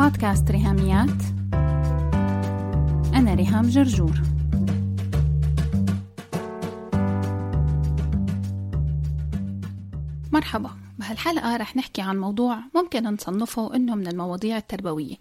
بودكاست ريهاميات. أنا ريهام جرجور. مرحبا. بهالحلقة رح نحكي عن موضوع ممكن نصنفه إنه من المواضيع التربوية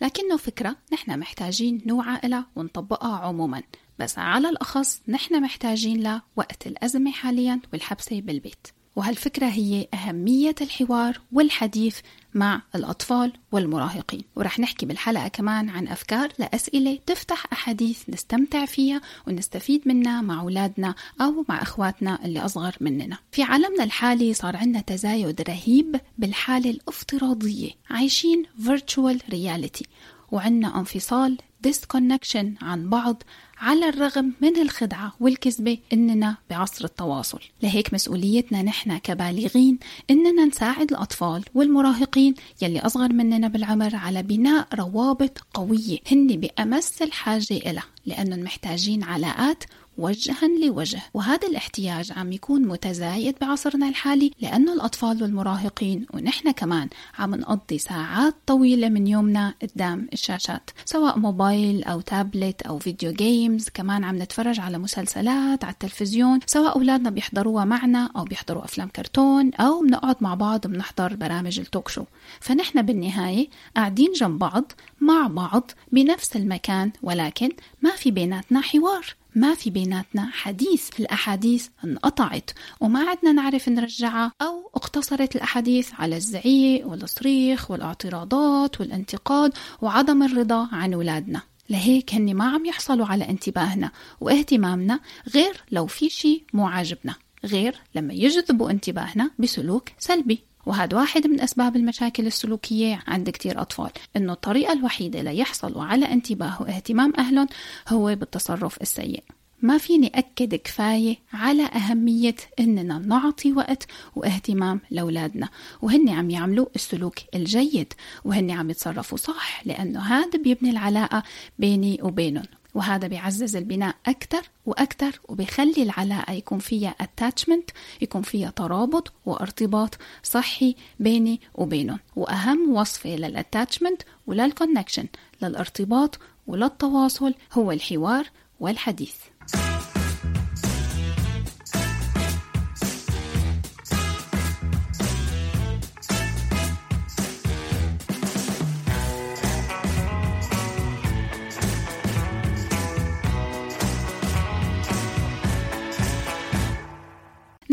لكنه فكرة نحن محتاجين نوعى إلها ونطبقها عموما بس على الأخص نحن محتاجين لها وقت الأزمة حاليا والحبسة بالبيت. وهالفكرة هي أهمية الحوار والحديث مع الأطفال والمراهقين. ورح نحكي بالحلقة كمان عن أفكار لأسئلة تفتح أحاديث نستمتع فيها ونستفيد منها مع أولادنا أو مع أخواتنا اللي أصغر مننا. في عالمنا الحالي صار عندنا تزايد رهيب بالحالة الافتراضية. عايشين virtual reality. وعندنا انفصال disconnection عن بعض على الرغم من الخدعة والكذبة إننا بعصر التواصل. لهيك مسؤوليتنا نحن كبالغين إننا نساعد الأطفال والمراهقين يلي أصغر مننا بالعمر على بناء روابط قوية. هن بأمس الحاجة إلها لأنهم محتاجين علاقات وجها لوجه. وهذا الاحتياج عم يكون متزايد بعصرنا الحالي لأنه الأطفال والمراهقين ونحن كمان عم نقضي ساعات طويلة من يومنا قدام الشاشات. سواء موبايل أو تابلت أو video games كمان عم نتفرج على مسلسلات على التلفزيون. سواء أولادنا بيحضروها معنا أو بيحضروا أفلام كرتون أو بنقعد مع بعض بنحضر برامج ال talk show فنحن بالنهاية قاعدين جنب بعض مع بعض بنفس المكان ولكن ما في بيناتنا حوار. ما في بيناتنا حديث الأحاديث انقطعت وما عدنا نعرف نرجعها أو اقتصرت الأحاديث على الزعيق والصريخ والاعتراضات والانتقاد وعدم الرضا عن أولادنا. لهيك هن ما عم يحصلوا على انتباهنا واهتمامنا غير لو في شيء مو عاجبنا غير لما يجذبوا انتباهنا بسلوك سلبي. وهذا واحد من أسباب المشاكل السلوكية عند كتير أطفال إنه الطريقة الوحيدة ليحصلوا على انتباه واهتمام أهلهم هو بالتصرف السيء. ما فيني أكد كفاية على أهمية إننا نعطي وقت واهتمام لأولادنا وهن عم يعملوا السلوك الجيد وهن عم يتصرفوا صح لأنه هذا بيبني العلاقة بيني وبينهم. وهذا بيعزز البناء أكثر وأكثر وبيخلي العلاقة يكون فيها attachment يكون فيها ترابط وارتباط صحي بيني وبينهم وأهم وصفة لل attachment ولل connection للارتباط وللتواصل هو الحوار والحديث.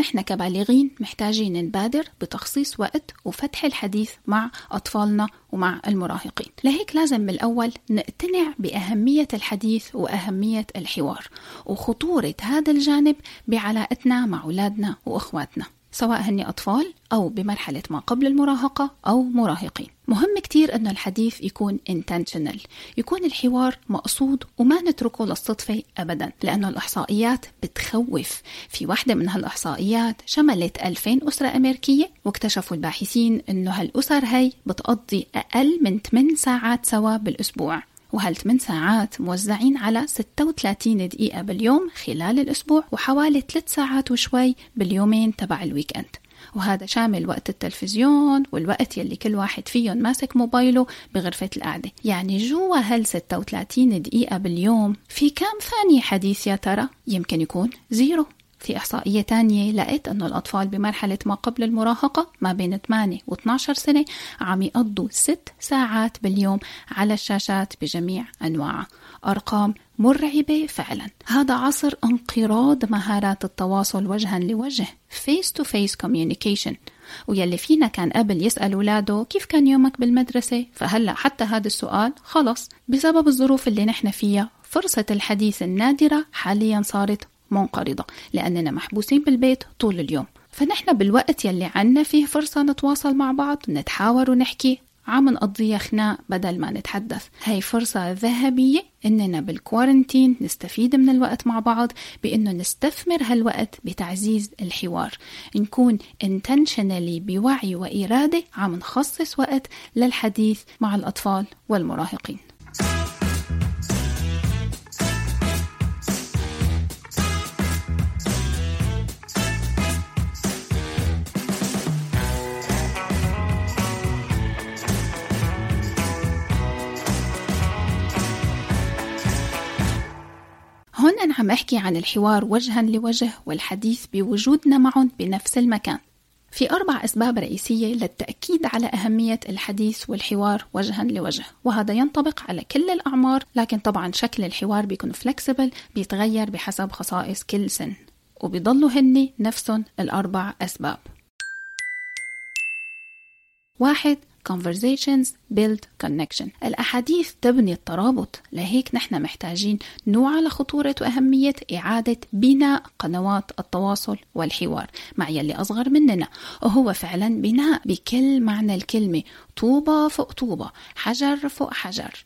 نحن كبالغين محتاجين نبادر بتخصيص وقت وفتح الحديث مع أطفالنا ومع المراهقين. لهيك لازم بالأول نقتنع بأهمية الحديث وأهمية الحوار وخطورة هذا الجانب بعلاقتنا مع أولادنا وأخواتنا. سواء هن أطفال أو بمرحلة ما قبل المراهقة أو مراهقين. مهم كتير أنه الحديث يكون intentional يكون الحوار مقصود وما نتركه للصدفة أبدا لأنه الإحصائيات بتخوف. في واحدة من هالإحصائيات شملت 2000 أسرة أمريكية واكتشفوا الباحثين أنه هالأسر هي بتقضي أقل من 8 ساعات سوا بالأسبوع. وهال 8 ساعات موزعين على 36 دقيقة باليوم خلال الأسبوع وحوالي 3 ساعات وشوي باليومين تبع ال weekend وهذا شامل وقت التلفزيون والوقت يلي كل واحد فيهم ماسك موبايله بغرفة القعدة. يعني جوا هال 36 دقيقة باليوم في كام ثانية حديث يا ترى؟ يمكن يكون zero. في إحصائية تانية لقيت أنه الأطفال بمرحلة ما قبل المراهقة ما بين 8 و 12 سنة عم يقضوا 6 ساعات باليوم على الشاشات بجميع أنواعها. أرقام مرعبة فعلا. هذا عصر انقراض مهارات التواصل وجها لوجه face to face communication. ويلي فينا كان قبل يسأل ولاده كيف كان يومك بالمدرسة؟ فهلأ حتى هذا السؤال خلص بسبب الظروف اللي نحن فيها. فرصة الحديث النادرة حاليا صارت منقرضة لأننا محبوسين بالبيت طول اليوم. فنحن بالوقت يلي عنا فيه فرصة نتواصل مع بعض نتحاور ونحكي عم نقضيها خناق بدل ما نتحدث. هاي فرصة ذهبية إننا بالكوارنتين نستفيد من الوقت مع بعض بإنه نستثمر هالوقت بتعزيز الحوار. نكون intentionally بوعي وإرادة عم نخصص وقت للحديث مع الأطفال والمراهقين. عم أحكي عن الحوار وجها لوجه والحديث بوجودنا معهم بنفس المكان. في أربع أسباب رئيسية للتأكيد على أهمية الحديث والحوار وجها لوجه وهذا ينطبق على كل الأعمار لكن طبعا شكل الحوار بيكون فلكسبل بيتغير بحسب خصائص كل سن. وبيضلوا هن نفسهم الأربع أسباب. واحد conversations build connection. الأحاديث تبني الترابط لهيك نحن محتاجين نوعى لخطورة وأهمية إعادة بناء قنوات التواصل والحوار مع يلي أصغر مننا. وهو فعلا بناء بكل معنى الكلمة طوبة فوق طوبة حجر فوق حجر.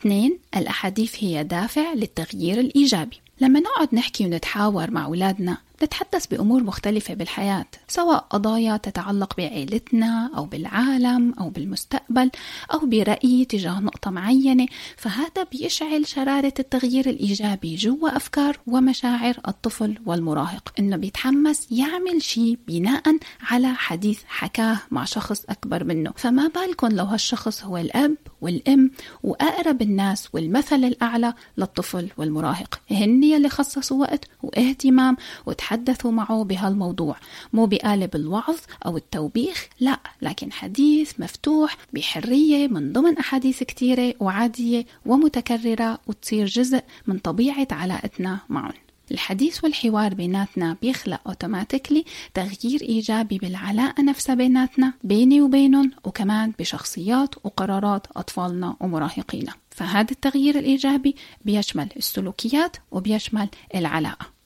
اثنين الأحاديث هي دافع للتغيير الإيجابي. لما نقعد نحكي ونتحاور مع أولادنا نتحدث بأمور مختلفة بالحياة سواء قضايا تتعلق بعائلتنا أو بالعالم أو بالمستقبل أو برأي تجاه نقطة معينة فهذا بيشعل شرارة التغيير الإيجابي جوا أفكار ومشاعر الطفل والمراهق. إنه بيتحمس يعمل شيء بناء على حديث حكاه مع شخص أكبر منه. فما بالكم لو هالشخص هو الأب والأم وأقرب الناس والمثل الأعلى للطفل والمراهق. هن يلي خصصوا وقت واهتمام وتحدثوا معه بهالموضوع مو بقالب الوعظ أو التوبيخ لا لكن حديث مفتوح بحرية من ضمن أحاديث كتيرة وعادية ومتكررة وتصير جزء من طبيعة علاقتنا معهم. الحديث والحوار بيناتنا بيخلق اوتوماتيكلي تغيير إيجابي بالعلاقة نفسها بيناتنا بيني وبينهم وكمان بشخصيات وقرارات أطفالنا ومراهقينا. فهذا التغيير الإيجابي بيشمل السلوكيات وبيشمل العلاقة.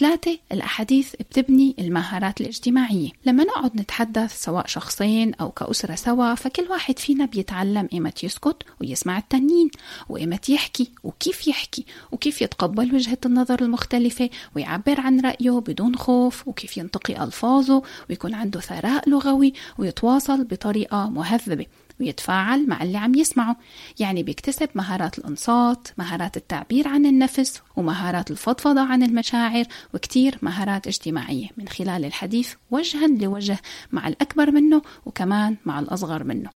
ثلاثة الأحاديث بتبني المهارات الاجتماعية. لما نقعد نتحدث سواء شخصين أو كأسرة سوا فكل واحد فينا بيتعلم إيمة يسكت ويسمع التانيين وإيمة يحكي وكيف يحكي وكيف يتقبل وجهة النظر المختلفة ويعبر عن رأيه بدون خوف وكيف ينتقي ألفاظه ويكون عنده ثراء لغوي ويتواصل بطريقة مهذبة. ويتفاعل مع اللي عم يسمعه. يعني بيكتسب مهارات الإنصات مهارات التعبير عن النفس ومهارات الفضفضة عن المشاعر وكتير مهارات اجتماعية. من خلال الحديث وجها لوجه مع الأكبر منه وكمان مع الأصغر منه.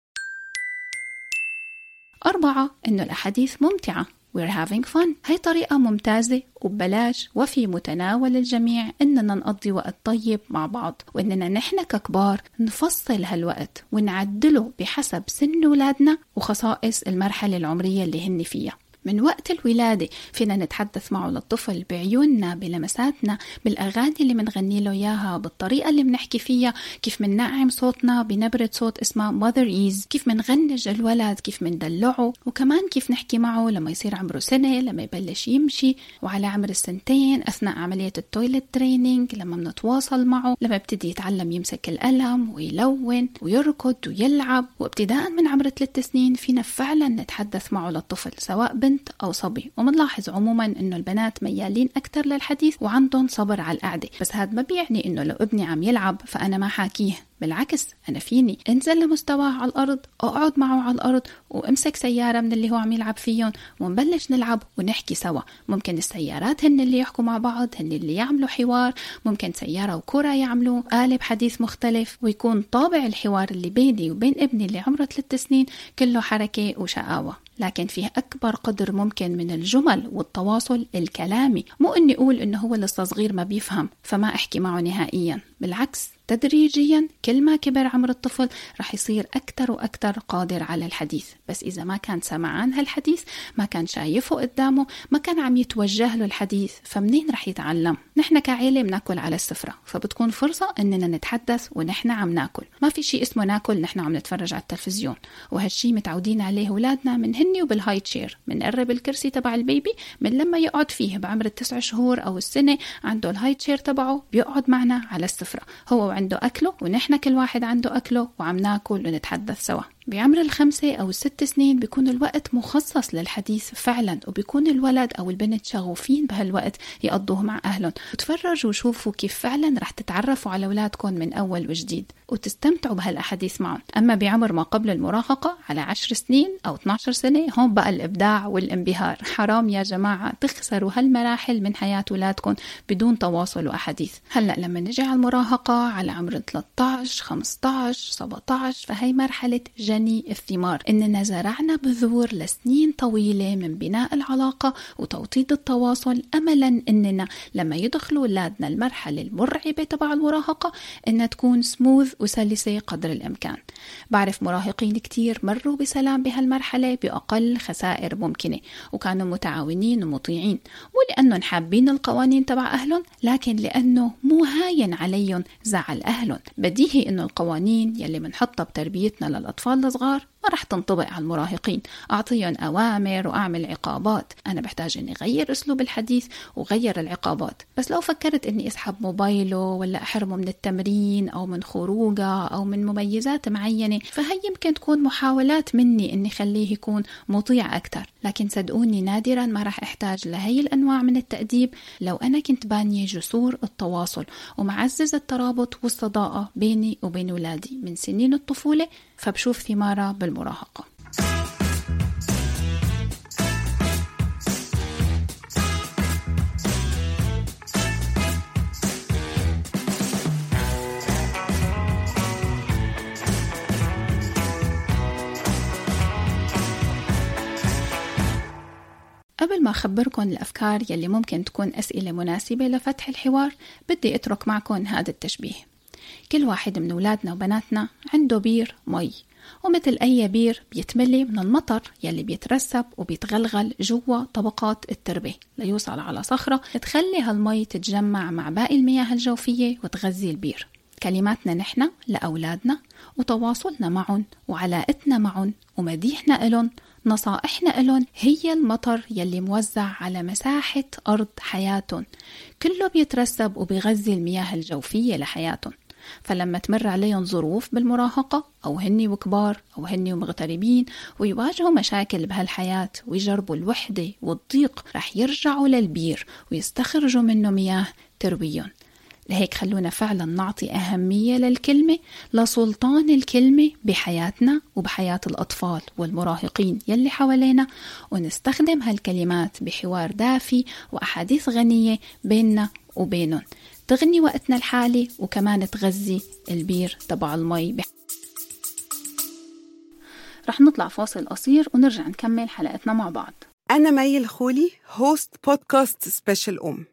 أربعة إنه الأحاديث ممتعة. We're having fun. هي طريقة ممتازة وببلاش وفي متناول الجميع إننا نقضي وقت طيب مع بعض وإننا نحن ككبار نفصل هالوقت ونعدله بحسب سن ولادنا وخصائص المرحلة العمرية اللي هن فيها. من وقت الولادة. فينا نتحدث معه للطفل بعيوننا بلمساتنا بالأغاني اللي منغني له إياها بالطريقة اللي بنحكي فيها كيف مننعم صوتنا بنبرة صوت اسمها motherese. كيف منغنج الولد كيف مندلعه وكمان كيف نحكي معه لما يصير عمره سنة لما يبلش يمشي وعلى عمر السنتين أثناء عملية ال toilet training لما بنتواصل معه لما ابتدي يتعلم يمسك القلم ويلون ويركض ويلعب. وابتداء من عمر ثلاث سنين فينا فعلا نتحدث معه للطفل سواء بنت بنت أو صبي. ومنلاحظ عموما إنه البنات ميالين أكثر للحديث وعندهم صبر على القعدة. بس هذا ما بيعني إنه لو ابني عم يلعب فأنا ما حاكيه. بالعكس أنا فيني. انزل لمستواه على الأرض أقعد معه على الأرض وامسك سيارة من اللي هو عم يلعب فيهم ونبلش نلعب ونحكي سوا. ممكن السيارات هن اللي يحكوا مع بعض هن اللي يعملوا حوار ممكن سيارة وكرة يعملوا قالب حديث مختلف ويكون طابع الحوار اللي بيني وبين ابني اللي عمره ثلاث سنين كله حركة وشقاوة. لكن فيه أكبر قدر ممكن من الجمل والتواصل الكلامي. مو أني أقول أنه هو لسه صغير ما بيفهم فما أحكي معه نهائيا. بالعكس تدريجيا كل ما كبر عمر الطفل رح يصير أكثر وأكثر قادر على الحديث. بس إذا ما كان سمعان هالحديث ما كان شايفه قدامه ما كان عم يتوجه له الحديث فمنين رح يتعلم؟ نحن كعيلة بناكل على السفرة فبتكون فرصة إننا نتحدث ونحن عم ناكل. ما في شيء اسمه ناكل نحن عم نتفرج على التلفزيون. وهالشي متعودين عليه أولادنا من هني وبال high chair بنقرب الكرسي تبع ال baby من لما يقعد فيه بعمر التسع شهور أو السنة عنده ال high chair تبعه بيقعد معنا على السفرة. هو عنده أكله ونحن كل واحد عنده أكله وعم ناكل ونتحدث سوا. بعمر الخمسة أو الست سنين بيكون الوقت مخصص للحديث فعلا وبيكون الولد أو البنت شغوفين بهالوقت يقضوه مع أهلهم. وتفرجوا وشوفوا كيف فعلا رح تتعرفوا على أولادكم من أول وجديد وتستمتعوا بهالأحاديث معهم. أما بعمر ما قبل المراهقة على عشر سنين أو 12 سنة هون بقى الإبداع والانبهار. حرام يا جماعة تخسروا هالمراحل من حياة أولادكم بدون تواصل وأحاديث. هلأ لما نجي على المراهقة على عمر 13 15 17 فهي مرحلة جني الثمار. إننا زرعنا بذور لسنين طويلة من بناء العلاقة وتوطيد التواصل. أملا إننا لما يدخلوا أولادنا المرحلة المرعبة تبع المراهقة إنها تكون سموث وسلسة قدر الإمكان. بعرف مراهقين كتير مروا بسلام بهالمرحلة بأقل خسائر ممكنة وكانوا متعاونين ومطيعين. مو لأنهم حابين القوانين تبع أهلهم لكن لأنه مو هاين عليهم زعل أهلهم. بديهي إنه القوانين يلي منحطها بتربيتنا للأطفال الصغار ما رح تنطبق على المراهقين. أعطيهم أوامر وأعمل عقابات. أنا بحتاج إني غير أسلوب الحديث وغير العقابات. بس لو فكرت إني أسحب موبايله ولا أحرمه من التمرين أو من خروجة أو من مميزات معينة فهي يمكن تكون محاولات مني إني خليه يكون مطيع أكثر لكن صدقوني نادرا ما رح أحتاج لهي الأنواع من التأديب لو أنا كنت بانية جسور التواصل ومعزز الترابط والصداقة بيني وبين أولادي من سنين الطفولة. فبشوف ثمارها بالمراهقة قبل ما أخبركم الأفكار يلي ممكن تكون أسئلة مناسبة لفتح الحوار بدي أترك معكم هذا التشبيه. كل واحد من أولادنا وبناتنا عنده بير مي. ومثل أي بير بيتملي من المطر يلي بيترسب وبيتغلغل جوا طبقات التربة ليوصل على صخرة تخلي هالمي تتجمع مع باقي المياه الجوفية وتغذي البير. كلماتنا نحن لأولادنا وتواصلنا معهم وعلاقتنا معهم ومديحنا إلهم نصائحنا إلهم هي المطر يلي موزع على مساحة أرض حياتهم كله بيترسب وبيغذي المياه الجوفية لحياتهم فلما تمر عليهم ظروف بالمراهقة أو هني وكبار أو هني ومغتربين ويواجهوا مشاكل بهالحياة ويجربوا الوحدة والضيق رح يرجعوا للبير ويستخرجوا منه مياه ترويهم لهيك خلونا فعلا نعطي أهمية للكلمة لسلطان الكلمة بحياتنا وبحياة الأطفال والمراهقين يلي حوالينا ونستخدم هالكلمات بحوار دافي وأحاديث غنية بيننا وبينهم. تغني وقتنا الحالي وكمان تغذي البير تبع المي. رح نطلع فاصل قصير ونرجع نكمل حلقتنا مع بعض. أنا مي الخولي host بودكاست Special أم.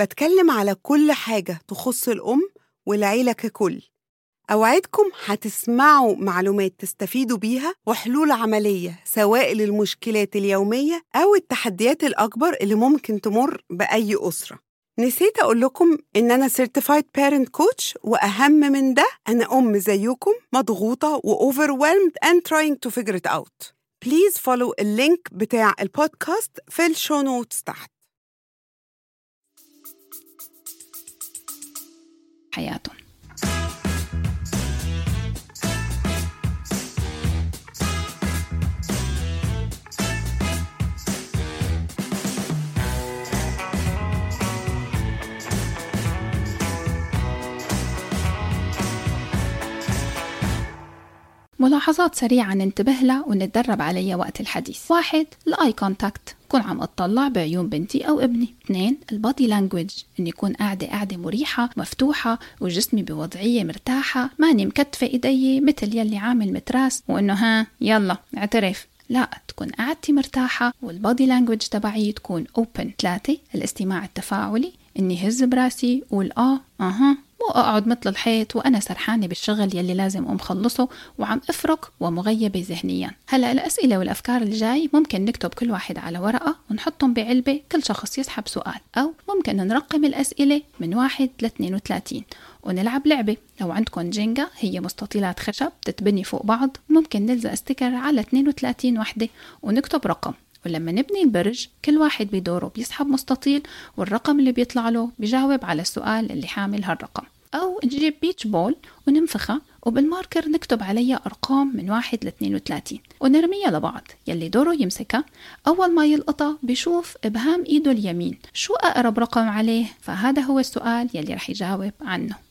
بتكلم على كل حاجة تخص الأم والعيلة ككل. أوعدكم هتسمعوا معلومات تستفيدوا بيها وحلول عملية سواء للمشكلات اليومية أو التحديات الأكبر اللي ممكن تمر بأي أسرة. نسيت أقول لكم إن أنا Certified Parent Coach وأهم من ده أنا أم زيكم مضغوطة و overwhelmed and trying to figure it out. Please follow ال link بتاع البودكاست في ال show notes تحت. حياتهم ملاحظات سريعة ننتبه لها ونتدرب عليها وقت الحديث. واحد ال eye contact كون عم أطلع بعيون بنتي أو ابني. اثنين ال body language إني يكون قاعدة قاعدة مريحة مفتوحة وجسمي بوضعية مرتاحة ماني مكتفة إيدي مثل يلي عامل متراس. وإنه ها يلا اعترف. لا تكون قعدتي مرتاحة وال body language تبعي تكون open ثلاثة الاستماع التفاعلي. اني هز براسي قول آه أها. مو أقعد مثل الحيط وأنا سرحانة بالشغل يلي لازم ام خلصه وعم أفرك ومغيبة ذهنيا. هلأ الأسئلة والأفكار الجاي ممكن نكتب كل واحد على ورقة ونحطهم بعلبة كل شخص يسحب سؤال أو ممكن نرقم الأسئلة من واحد ل 32 ونلعب لعبة. لو عندكم Jenga هي مستطيلات خشب تتبني فوق بعض ممكن نلزق sticker على 32 وحدة ونكتب رقم. ولما نبني البرج كل واحد بدوره بيسحب مستطيل والرقم اللي بيطلع له بيجاوب على السؤال اللي حامل هالرقم. أو نجيب beach ball وننفخها وبال marker نكتب عليها أرقام من واحد ل 32 ونرميها لبعض. يلي دوره يمسكها أول ما يلقطها بيشوف إبهام إيده اليمين. شو أقرب رقم عليه؟ فهذا هو السؤال يلي رح يجاوب عنه.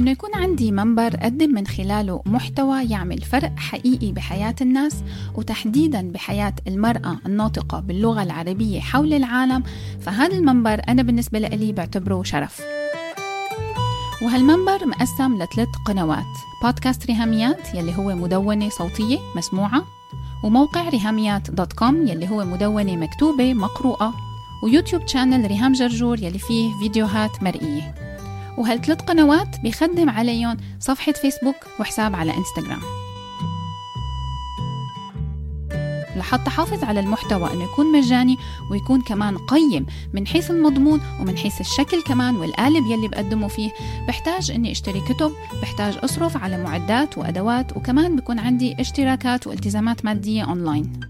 إنه يكون عندي منبر أقدم من خلاله محتوى يعمل فرق حقيقي بحياة الناس وتحديدا بحياة المرأة الناطقة باللغة العربية حول العالم فهذا المنبر أنا بالنسبة لي بعتبره شرف. وهالمنبر مقسم لثلاث قنوات بودكاست ريهاميات يلي هو مدونة صوتية مسموعة وموقع ريهاميات dot com يلي هو مدونة مكتوبة مقروءة ويوتيوب channel ريهام جرجور يلي فيه فيديوهات مرئية. وهالثلاث قنوات؟ بيخدم عليهم صفحة فيسبوك وحساب على إنستغرام. لحتى حافظ على المحتوى إنه يكون مجاني ويكون كمان قيم من حيث المضمون ومن حيث الشكل كمان والقالب يلي بقدمه فيه بحتاج إني أشتري كتب بحتاج أصرف على معدات وأدوات وكمان بكون عندي اشتراكات والتزامات مادية أونلاين.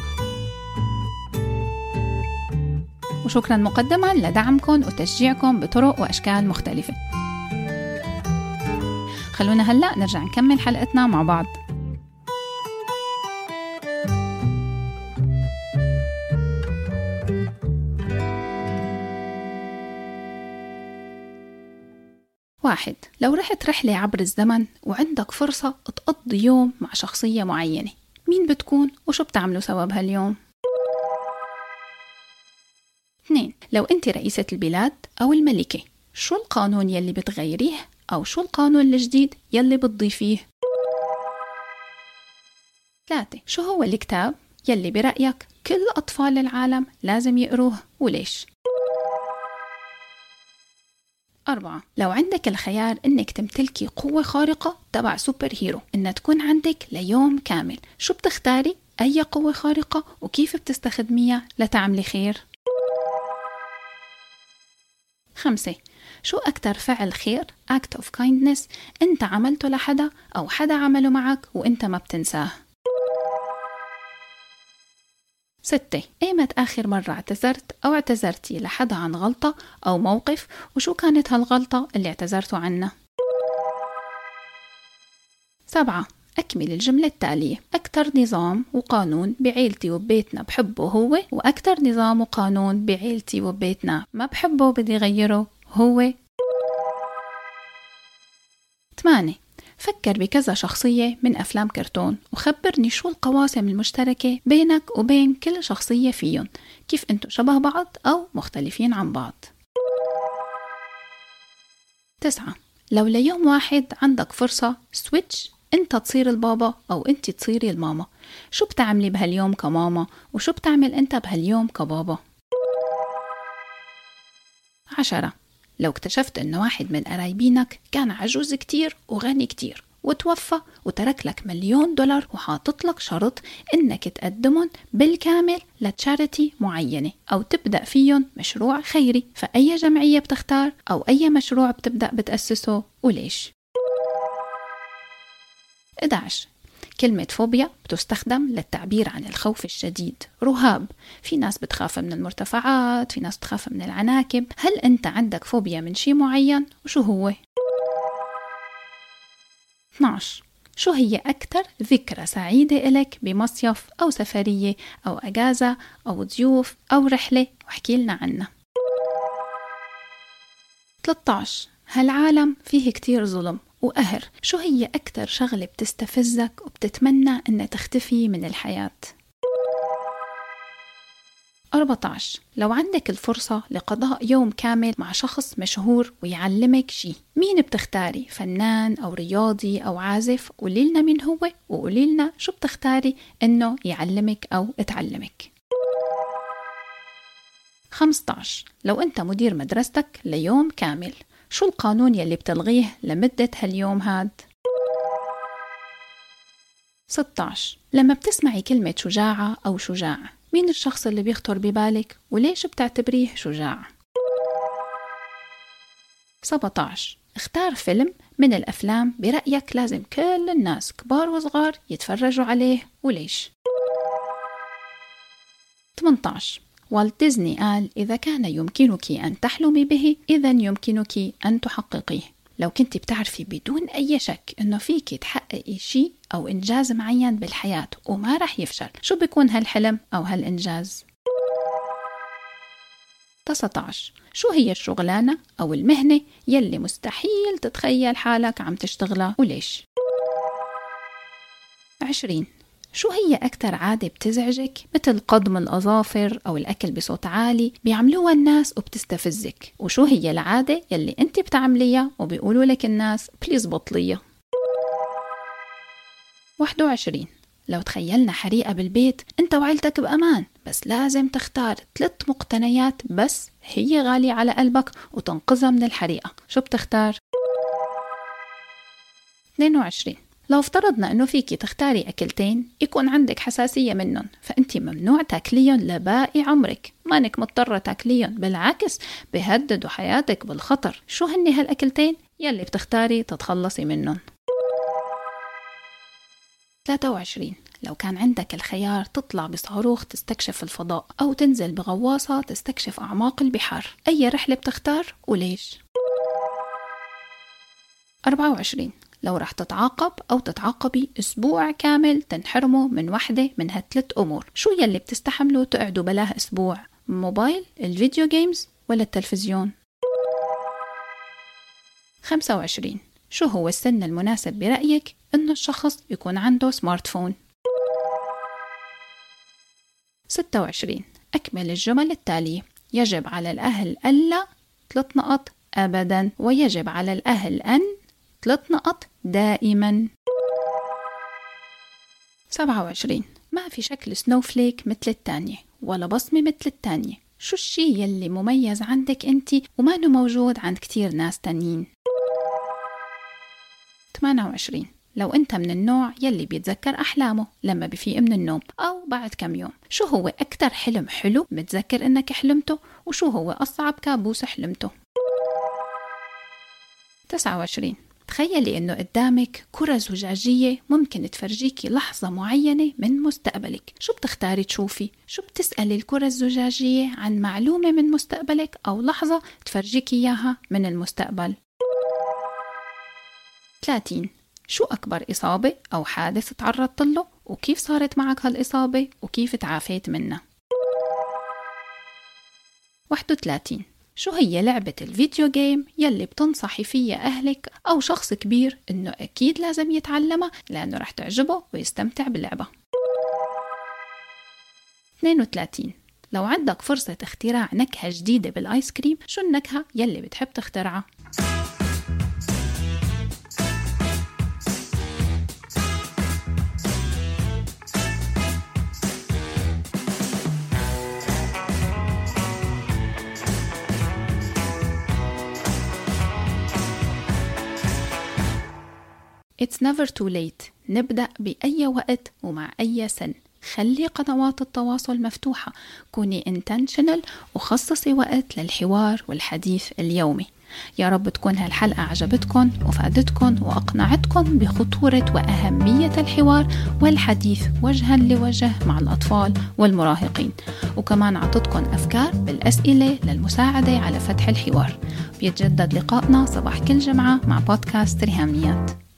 وشكرا مقدما لدعمكم وتشجيعكم بطرق وأشكال مختلفة خلونا هلأ نرجع نكمل حلقتنا مع بعض واحد لو رحت رحلة عبر الزمن وعندك فرصة تقضي يوم مع شخصية معينة مين بتكون وشو بتعملوا سوا بهاليوم؟ اثنين. لو أنت رئيسة البلاد أو الملكة شو القانون يلي بتغيريه أو شو القانون الجديد يلي بتضيفيه؟ ثلاثة. شو هو الكتاب يلي برأيك كل أطفال العالم لازم يقروه وليش؟ أربعة. لو عندك الخيار إنك تمتلكي قوة خارقة تبع سوبر هيرو إنها تكون عندك ليوم كامل شو بتختاري؟ أي قوة خارقة؟ وكيف بتستخدميها لتعملي خير؟ خمسة. شو أكتر فعل خير؟ Act of kindness. أنت عملته لحدا أو حدا عمله معك وأنت ما بتنساه. ستة. إيمت آخر مرة اعتذرت أو اعتذرتي لحدا عن غلطة أو موقف؟ وشو كانت هالغلطة اللي اعتذرتوا عنها؟ سبعة. أكمل الجملة التالية. أكثر نظام وقانون بعيلتي وبيتنا بحبه هو وأكثر نظام وقانون بعيلتي وبيتنا ما بحبه وبدي غيره هو. ثمانية. فكر بكذا شخصية من أفلام كرتون وخبرني شو القواسم المشتركة بينك وبين كل شخصية فيهم. كيف أنتم شبه بعض أو مختلفين عن بعض؟ تسعة. لو ليوم واحد عندك فرصة سويتش انت تصير البابا أو انت تصيري الماما. شو بتعملي بهاليوم كماما؟ وشو بتعمل انت بهاليوم كبابا؟ عشرة. لو اكتشفت ان واحد من قرايبينك كان عجوز كتير وغني كتير وتوفى وترك لك مليون دولار وحاطط لك شرط إنك تقدمهم بالكامل لتشاريتي معينة أو تبدأ فيهم مشروع خيري. فأي جمعية بتختار أو أي مشروع بتبدأ بتأسسه؟ وليش؟ 11 كلمة فوبيا بتستخدم للتعبير عن الخوف الشديد. رهاب في ناس بتخاف من المرتفعات في ناس بتخاف من العناكب. هل أنت عندك فوبيا من شيء معين؟ وشو هو؟ 12 شو هي أكثر ذكرى سعيدة إلك بمصيف أو سفرية أو أجازة أو ضيوف أو رحلة؟ واحكي لنا عنها. 13 هالعالم فيه كتير ظلم وقهر. شو هي أكتر شغلة بتستفزك وبتتمنى أنها تختفي من الحياة؟ 14 لو عندك الفرصة لقضاء يوم كامل مع شخص مشهور ويعلمك شي مين بتختاري؟ فنان أو رياضي أو عازف؟ قولي لنا مين هو وقولي لنا شو بتختاري إنه يعلمك أو تعلمك. 15 لو أنت مدير مدرستك ليوم كامل. شو القانون يلي بتلغيه لمدة هاليوم هاد؟ 16 لما بتسمعي كلمة شجاعة أو شجاع مين الشخص اللي بيخطر ببالك وليش بتعتبريه شجاع؟ 17 اختار فيلم من الأفلام برأيك لازم كل الناس كبار وصغار يتفرجوا عليه وليش؟ 18 والت ديزني قال إذا كان يمكنك أن تحلمي به إذا يمكنك أن تحققيه لو كنت بتعرفي بدون أي شك إنه فيك تحققي شيء أو إنجاز معين بالحياة وما رح يفشل شو بيكون هالحلم أو هالإنجاز؟ 19 شو هي الشغلانة أو المهنة يلي مستحيل تتخيل حالك عم تشتغلها وليش؟ 20 شو هي أكتر عادة بتزعجك؟ مثل قضم الأظافر أو الأكل بصوت عالي بيعملوها الناس وبتستفزك. وشو هي العادة يلي أنت بتعمليها وبيقولوا لك الناس بليز بطليها 21 لو تخيلنا حريقة بالبيت أنت وعيلتك بأمان بس لازم تختار ثلاث مقتنيات بس هي غالية على قلبك وتنقذها من الحريقة. شو بتختار؟ 22 لو افترضنا إنه فيكي تختاري أكلتين يكون عندك حساسية منهم فانت ممنوع تاكليهم لباقي عمرك. مانك مضطرة تاكليهم بالعكس بهددوا حياتك بالخطر. شو هن هالأكلتين؟ يلي بتختاري تتخلصي منهم. 23 لو كان عندك الخيار تطلع بصاروخ تستكشف الفضاء أو تنزل بغواصة تستكشف أعماق البحار. أي رحلة بتختار؟ وليش؟ 24 لو رح تتعاقب أو تتعاقبي أسبوع كامل تنحرموا من وحدة من هالثلاث أمور. شو يلي بتستحملوا تقعدوا بلاه أسبوع؟ موبايل ال video games ولا التلفزيون؟ 25 شو هو السن المناسب برأيك إنه الشخص يكون عنده smartphone 26 أكمل الجمل التالية. يجب على الأهل ألا ثلاث نقط أبدا ويجب على الأهل أن ثلاث نقط دائما. 27 ما في شكل سنوفليك مثل التانية ولا بصمة مثل التانية. شو الشي يلي مميز عندك أنت وما موجود عند كتير ناس تانيين؟ 28 لو أنت من النوع يلي بيتذكر أحلامه لما بفيق من النوم أو بعد كم يوم شو هو أكتر حلم حلو متذكر إنك حلمته؟ وشو هو أصعب كابوس حلمته؟ 29 تخيلي إنه قدامك كرة زجاجية ممكن تفرجيكي لحظة معينة من مستقبلك. شو بتختاري تشوفي؟ شو بتسألي الكرة الزجاجية عن معلومة من مستقبلك أو لحظة تفرجيكي إياها من المستقبل؟ 30 شو أكبر إصابة أو حادث تعرضت له؟ وكيف صارت معك هالإصابة؟ وكيف تعافيت منها؟ 31 شو هي لعبة الفيديو جيم يلي بتنصحي فيها أهلك أو شخص كبير إنه أكيد لازم يتعلمها؟ لأنه رح تعجبه ويستمتع باللعبة. 32 لو عندك فرصة اختراع نكهة جديدة بالآيس كريم شو النكهة يلي بتحب تخترعها؟ Never too late. نبدأ بأي وقت ومع أي سن. خلي قنوات التواصل مفتوحة. كوني intentional وخصصي وقت للحوار والحديث اليومي. يا رب تكون هالحلقة عجبتكم وفادتكم وأقنعتكم بخطورة وأهمية الحوار والحديث وجها لوجه مع الأطفال والمراهقين. وكمان أعطتكم أفكار بالأسئلة للمساعدة على فتح الحوار. بيتجدد لقائنا صباح كل جمعة مع بودكاست ريهاميات.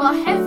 but